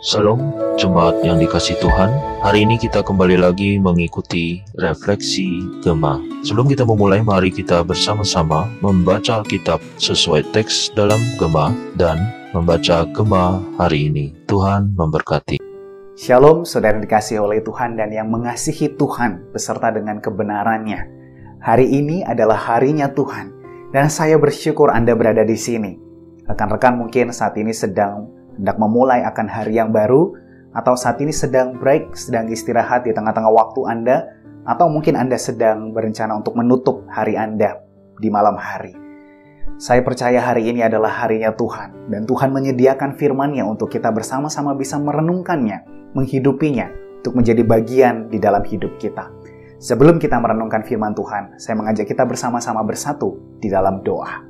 Salam, jemaat yang dikasih Tuhan. Hari ini kita kembali lagi mengikuti refleksi Gema. Sebelum kita memulai, mari kita bersama-sama membaca Alkitab sesuai teks dalam Gema dan membaca Gema hari ini. Tuhan memberkati. Shalom, saudara dikasih oleh Tuhan dan yang mengasihi Tuhan beserta dengan kebenarannya. Hari ini adalah harinya Tuhan dan saya bersyukur Anda berada di sini. Rekan-rekan mungkin saat ini sedang hendak memulai akan hari yang baru, atau saat ini sedang break, sedang istirahat di tengah-tengah waktu Anda, atau mungkin Anda sedang berencana untuk menutup hari Anda di malam hari. Saya percaya hari ini adalah harinya Tuhan, dan Tuhan menyediakan firman-Nya untuk kita bersama-sama bisa merenungkannya, menghidupinya, untuk menjadi bagian di dalam hidup kita. Sebelum kita merenungkan firman Tuhan, saya mengajak kita bersama-sama bersatu di dalam doa.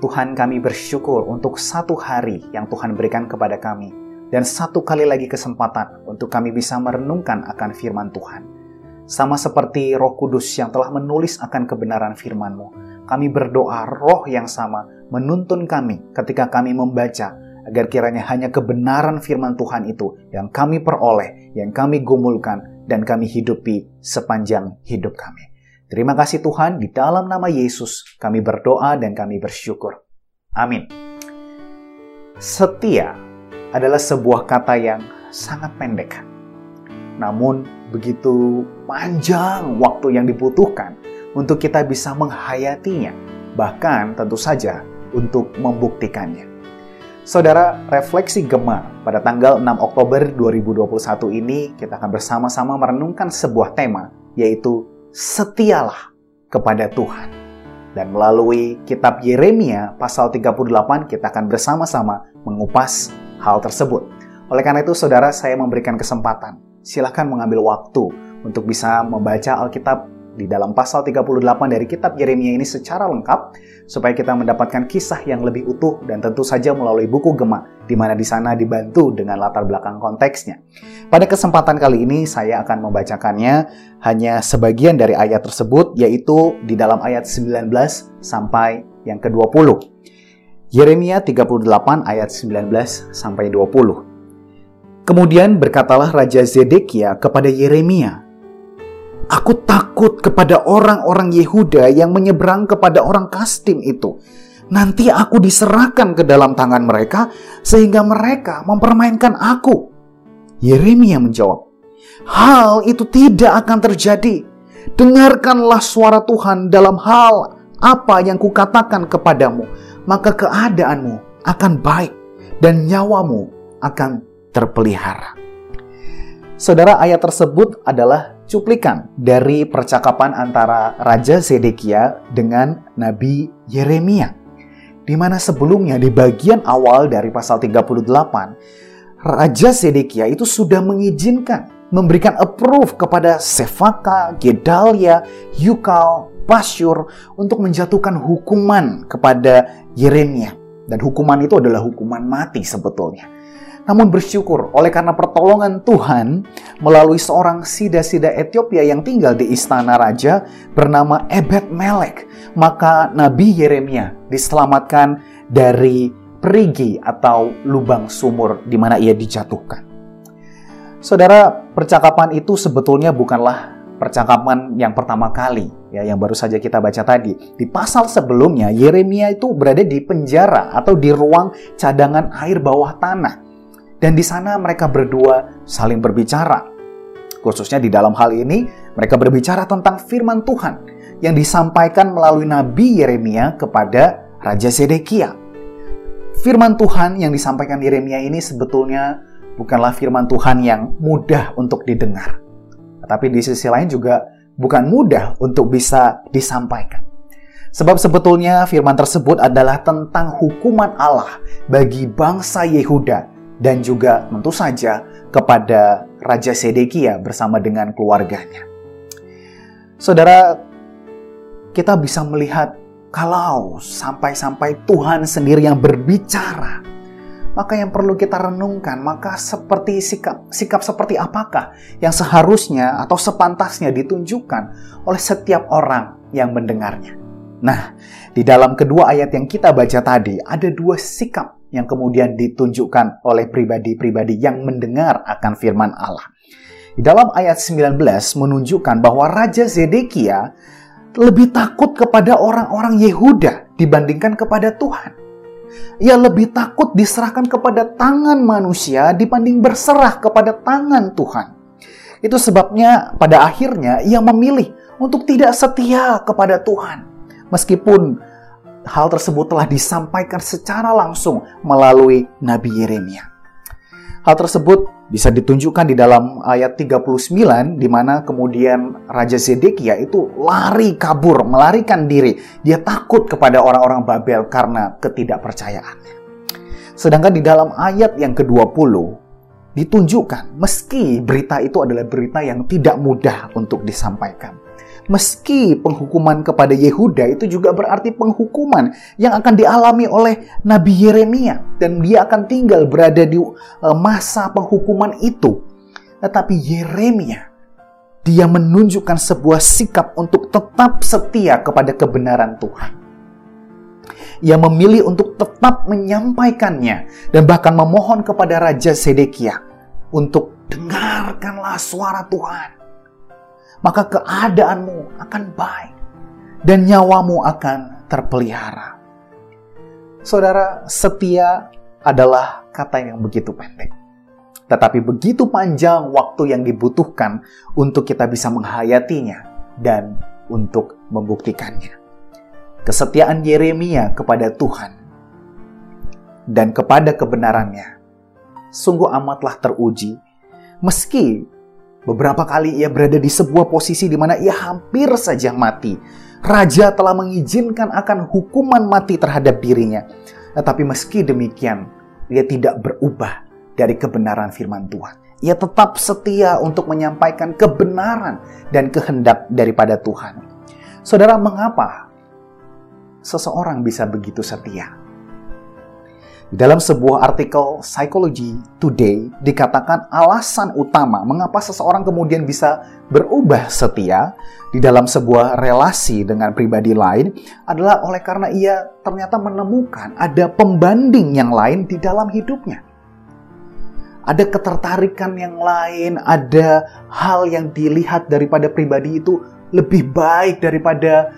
Tuhan kami bersyukur untuk satu hari yang Tuhan berikan kepada kami dan satu kali lagi kesempatan untuk kami bisa merenungkan akan firman Tuhan. Sama seperti roh kudus yang telah menulis akan kebenaran firman-Mu, kami berdoa roh yang sama menuntun kami ketika kami membaca agar kiranya hanya kebenaran firman Tuhan itu yang kami peroleh, yang kami gumulkan, dan kami hidupi sepanjang hidup kami. Terima kasih Tuhan, di dalam nama Yesus kami berdoa dan kami bersyukur. Amin. Setia adalah sebuah kata yang sangat pendek. Namun begitu panjang waktu yang dibutuhkan untuk kita bisa menghayatinya, bahkan tentu saja untuk membuktikannya. Saudara, refleksi Gema pada tanggal 6 Oktober 2021 ini kita akan bersama-sama merenungkan sebuah tema yaitu setialah kepada Tuhan. Dan melalui kitab Yeremia pasal 38 kita akan bersama-sama mengupas hal tersebut. Oleh karena itu saudara saya memberikan kesempatan. Silahkan mengambil waktu untuk bisa membaca Alkitab di dalam pasal 38 dari kitab Yeremia ini secara lengkap supaya kita mendapatkan kisah yang lebih utuh dan tentu saja melalui buku Gema di mana di sana dibantu dengan latar belakang konteksnya. Pada kesempatan kali ini saya akan membacakannya hanya sebagian dari ayat tersebut yaitu di dalam ayat 19 sampai yang ke-20. Yeremia 38 ayat 19 sampai 20. Kemudian berkatalah Raja Zedekia kepada Yeremia, Aku takut kepada orang-orang Yehuda yang menyeberang kepada orang Kastim itu. Nanti aku diserahkan ke dalam tangan mereka sehingga mereka mempermainkan aku. Yeremia menjawab, Hal itu tidak akan terjadi. Dengarkanlah suara Tuhan dalam hal apa yang kukatakan kepadamu, maka keadaanmu akan baik dan nyawamu akan terpelihara. Saudara, ayat tersebut adalah cuplikan dari percakapan antara Raja Zedekia dengan Nabi Yeremia. Di mana sebelumnya di bagian awal dari pasal 38, Raja Zedekia itu sudah mengizinkan memberikan approve kepada Sefaka, Gedalia, Yukal, Pasyur untuk menjatuhkan hukuman kepada Yeremia. Dan hukuman itu adalah hukuman mati sebetulnya. Namun bersyukur oleh karena pertolongan Tuhan melalui seorang sida-sida Ethiopia yang tinggal di istana raja bernama Ebed Melek. Maka Nabi Yeremia diselamatkan dari perigi atau lubang sumur di mana ia dijatuhkan. Saudara, percakapan itu sebetulnya bukanlah percakapan yang pertama kali ya yang baru saja kita baca tadi. Di pasal sebelumnya Yeremia itu berada di penjara atau di ruang cadangan air bawah tanah. Dan di sana mereka berdua saling berbicara. Khususnya di dalam hal ini, mereka berbicara tentang firman Tuhan yang disampaikan melalui Nabi Yeremia kepada Raja Sedekia. Firman Tuhan yang disampaikan Yeremia ini sebetulnya bukanlah firman Tuhan yang mudah untuk didengar. Tapi di sisi lain juga bukan mudah untuk bisa disampaikan. Sebab sebetulnya firman tersebut adalah tentang hukuman Allah bagi bangsa Yehuda dan juga tentu saja kepada Raja Sedekia bersama dengan keluarganya. Saudara, kita bisa melihat kalau sampai-sampai Tuhan sendiri yang berbicara, maka yang perlu kita renungkan, maka seperti sikap sikap seperti apakah yang seharusnya atau sepantasnya ditunjukkan oleh setiap orang yang mendengarnya. Nah, di dalam kedua ayat yang kita baca tadi ada dua sikap yang kemudian ditunjukkan oleh pribadi-pribadi yang mendengar akan firman Allah. Di dalam ayat 19 menunjukkan bahwa Raja Zedekia lebih takut kepada orang-orang Yehuda dibandingkan kepada Tuhan. Ia lebih takut diserahkan kepada tangan manusia dibanding berserah kepada tangan Tuhan. Itu sebabnya pada akhirnya ia memilih untuk tidak setia kepada Tuhan. Meskipun hal tersebut telah disampaikan secara langsung melalui Nabi Yeremia. Hal tersebut bisa ditunjukkan di dalam ayat 39 di mana kemudian Raja Zedekia itu lari kabur, melarikan diri. Dia takut kepada orang-orang Babel karena ketidakpercayaannya. Sedangkan di dalam ayat yang ke-20 ditunjukkan meski berita itu adalah berita yang tidak mudah untuk disampaikan meski penghukuman kepada Yehuda itu juga berarti penghukuman yang akan dialami oleh Nabi Yeremia dan dia akan tinggal berada di eh, masa penghukuman itu. Tetapi Yeremia dia menunjukkan sebuah sikap untuk tetap setia kepada kebenaran Tuhan. Ia memilih untuk tetap menyampaikannya dan bahkan memohon kepada Raja Sedekia untuk dengarkanlah suara Tuhan maka keadaanmu akan baik dan nyawamu akan terpelihara. Saudara, setia adalah kata yang begitu pendek. Tetapi begitu panjang waktu yang dibutuhkan untuk kita bisa menghayatinya dan untuk membuktikannya. Kesetiaan Yeremia kepada Tuhan dan kepada kebenarannya sungguh amatlah teruji meski Beberapa kali ia berada di sebuah posisi di mana ia hampir saja mati. Raja telah mengizinkan akan hukuman mati terhadap dirinya. Tetapi meski demikian, ia tidak berubah dari kebenaran firman Tuhan. Ia tetap setia untuk menyampaikan kebenaran dan kehendak daripada Tuhan. Saudara, mengapa seseorang bisa begitu setia? Dalam sebuah artikel Psychology Today dikatakan alasan utama mengapa seseorang kemudian bisa berubah setia di dalam sebuah relasi dengan pribadi lain adalah oleh karena ia ternyata menemukan ada pembanding yang lain di dalam hidupnya. Ada ketertarikan yang lain, ada hal yang dilihat daripada pribadi itu lebih baik daripada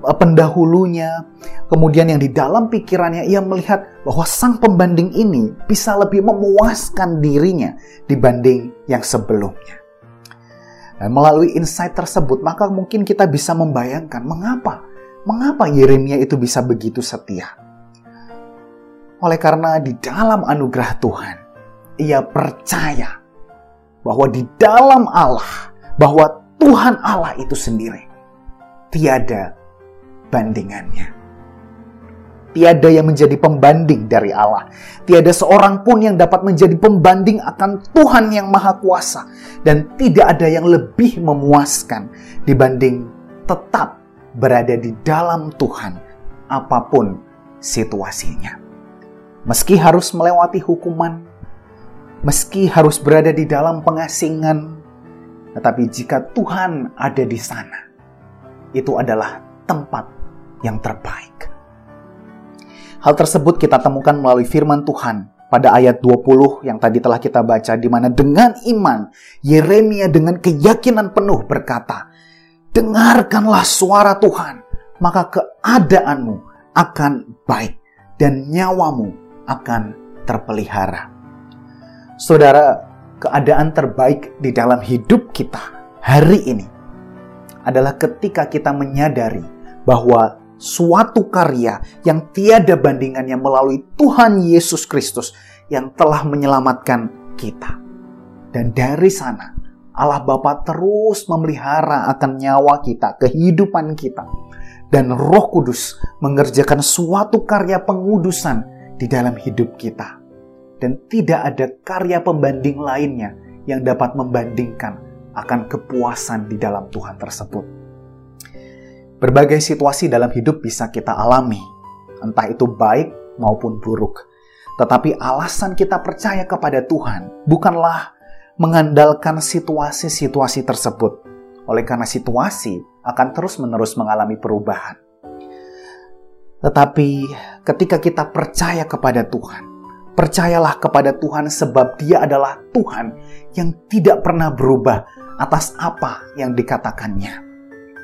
pendahulunya, kemudian yang di dalam pikirannya ia melihat bahwa sang pembanding ini bisa lebih memuaskan dirinya dibanding yang sebelumnya. Dan melalui insight tersebut, maka mungkin kita bisa membayangkan mengapa mengapa Yeremia itu bisa begitu setia. Oleh karena di dalam anugerah Tuhan, ia percaya bahwa di dalam Allah, bahwa Tuhan Allah itu sendiri tiada bandingannya. Tiada yang menjadi pembanding dari Allah. Tiada seorang pun yang dapat menjadi pembanding akan Tuhan yang Maha Kuasa, dan tidak ada yang lebih memuaskan dibanding tetap berada di dalam Tuhan, apa pun situasinya. Meski harus melewati hukuman, meski harus berada di dalam pengasingan, tetapi jika Tuhan ada di sana, itu adalah tempat yang terbaik. Hal tersebut kita temukan melalui firman Tuhan pada ayat 20 yang tadi telah kita baca di mana dengan iman Yeremia dengan keyakinan penuh berkata, "Dengarkanlah suara Tuhan, maka keadaanmu akan baik dan nyawamu akan terpelihara." Saudara, keadaan terbaik di dalam hidup kita hari ini adalah ketika kita menyadari bahwa suatu karya yang tiada bandingannya melalui Tuhan Yesus Kristus yang telah menyelamatkan kita. Dan dari sana, Allah Bapa terus memelihara akan nyawa kita, kehidupan kita. Dan Roh Kudus mengerjakan suatu karya pengudusan di dalam hidup kita. Dan tidak ada karya pembanding lainnya yang dapat membandingkan akan kepuasan di dalam Tuhan tersebut. Berbagai situasi dalam hidup bisa kita alami, entah itu baik maupun buruk. Tetapi alasan kita percaya kepada Tuhan bukanlah mengandalkan situasi-situasi tersebut. Oleh karena situasi akan terus-menerus mengalami perubahan. Tetapi ketika kita percaya kepada Tuhan, Percayalah kepada Tuhan sebab dia adalah Tuhan yang tidak pernah berubah atas apa yang dikatakannya.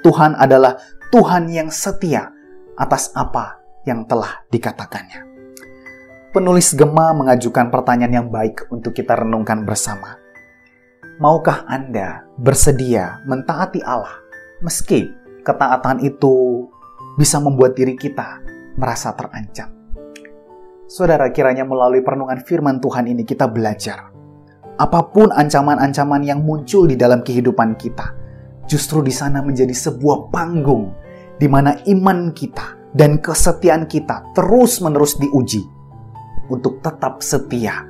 Tuhan adalah Tuhan yang setia atas apa yang telah dikatakannya. Penulis Gema mengajukan pertanyaan yang baik untuk kita renungkan bersama. Maukah Anda bersedia mentaati Allah meski ketaatan itu bisa membuat diri kita merasa terancam? Saudara, kiranya melalui perenungan firman Tuhan ini kita belajar. Apa pun ancaman-ancaman yang muncul di dalam kehidupan kita, justru di sana menjadi sebuah panggung di mana iman kita dan kesetiaan kita terus-menerus diuji untuk tetap setia.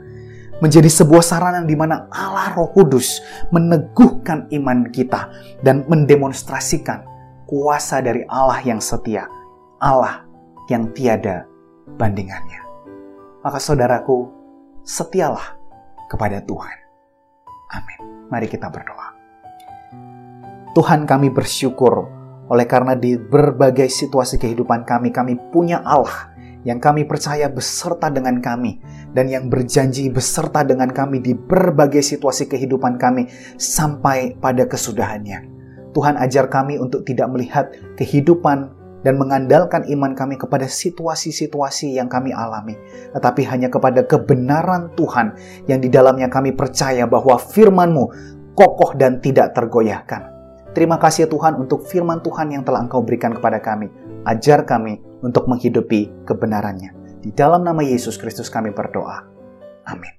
Menjadi sebuah sarana di mana Allah Roh Kudus meneguhkan iman kita dan mendemonstrasikan kuasa dari Allah yang setia, Allah yang tiada bandingannya maka saudaraku, setialah kepada Tuhan. Amin. Mari kita berdoa. Tuhan kami bersyukur oleh karena di berbagai situasi kehidupan kami, kami punya Allah yang kami percaya beserta dengan kami dan yang berjanji beserta dengan kami di berbagai situasi kehidupan kami sampai pada kesudahannya. Tuhan ajar kami untuk tidak melihat kehidupan dan mengandalkan iman kami kepada situasi-situasi yang kami alami, tetapi hanya kepada kebenaran Tuhan yang di dalamnya kami percaya bahwa firman-Mu kokoh dan tidak tergoyahkan. Terima kasih Tuhan untuk firman Tuhan yang telah Engkau berikan kepada kami. Ajar kami untuk menghidupi kebenarannya. Di dalam nama Yesus Kristus kami berdoa. Amin.